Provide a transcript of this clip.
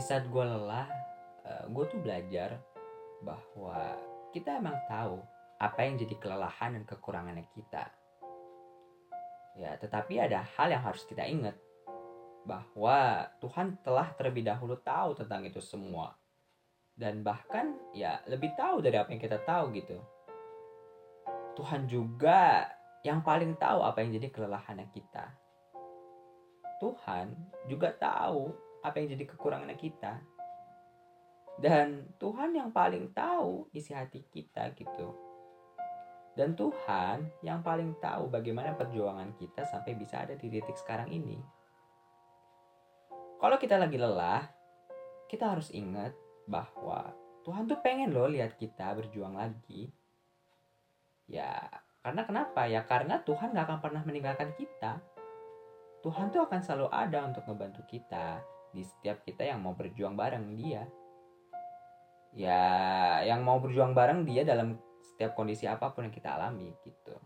di saat gue lelah gue tuh belajar bahwa kita emang tahu apa yang jadi kelelahan dan kekurangannya kita. Ya tetapi ada hal yang harus kita ingat bahwa Tuhan telah terlebih dahulu tahu tentang itu semua. Dan bahkan ya lebih tahu dari apa yang kita tahu gitu. Tuhan juga yang paling tahu apa yang jadi kelelahannya kita. Tuhan juga tahu apa yang jadi kekurangannya kita dan Tuhan yang paling tahu isi hati kita gitu dan Tuhan yang paling tahu bagaimana perjuangan kita sampai bisa ada di titik sekarang ini kalau kita lagi lelah, kita harus ingat bahwa Tuhan tuh pengen loh lihat kita berjuang lagi. Ya, karena kenapa? Ya karena Tuhan gak akan pernah meninggalkan kita. Tuhan tuh akan selalu ada untuk membantu kita di setiap kita yang mau berjuang bareng dia. Ya, yang mau berjuang bareng dia dalam setiap kondisi apa pun yang kita alami gitu.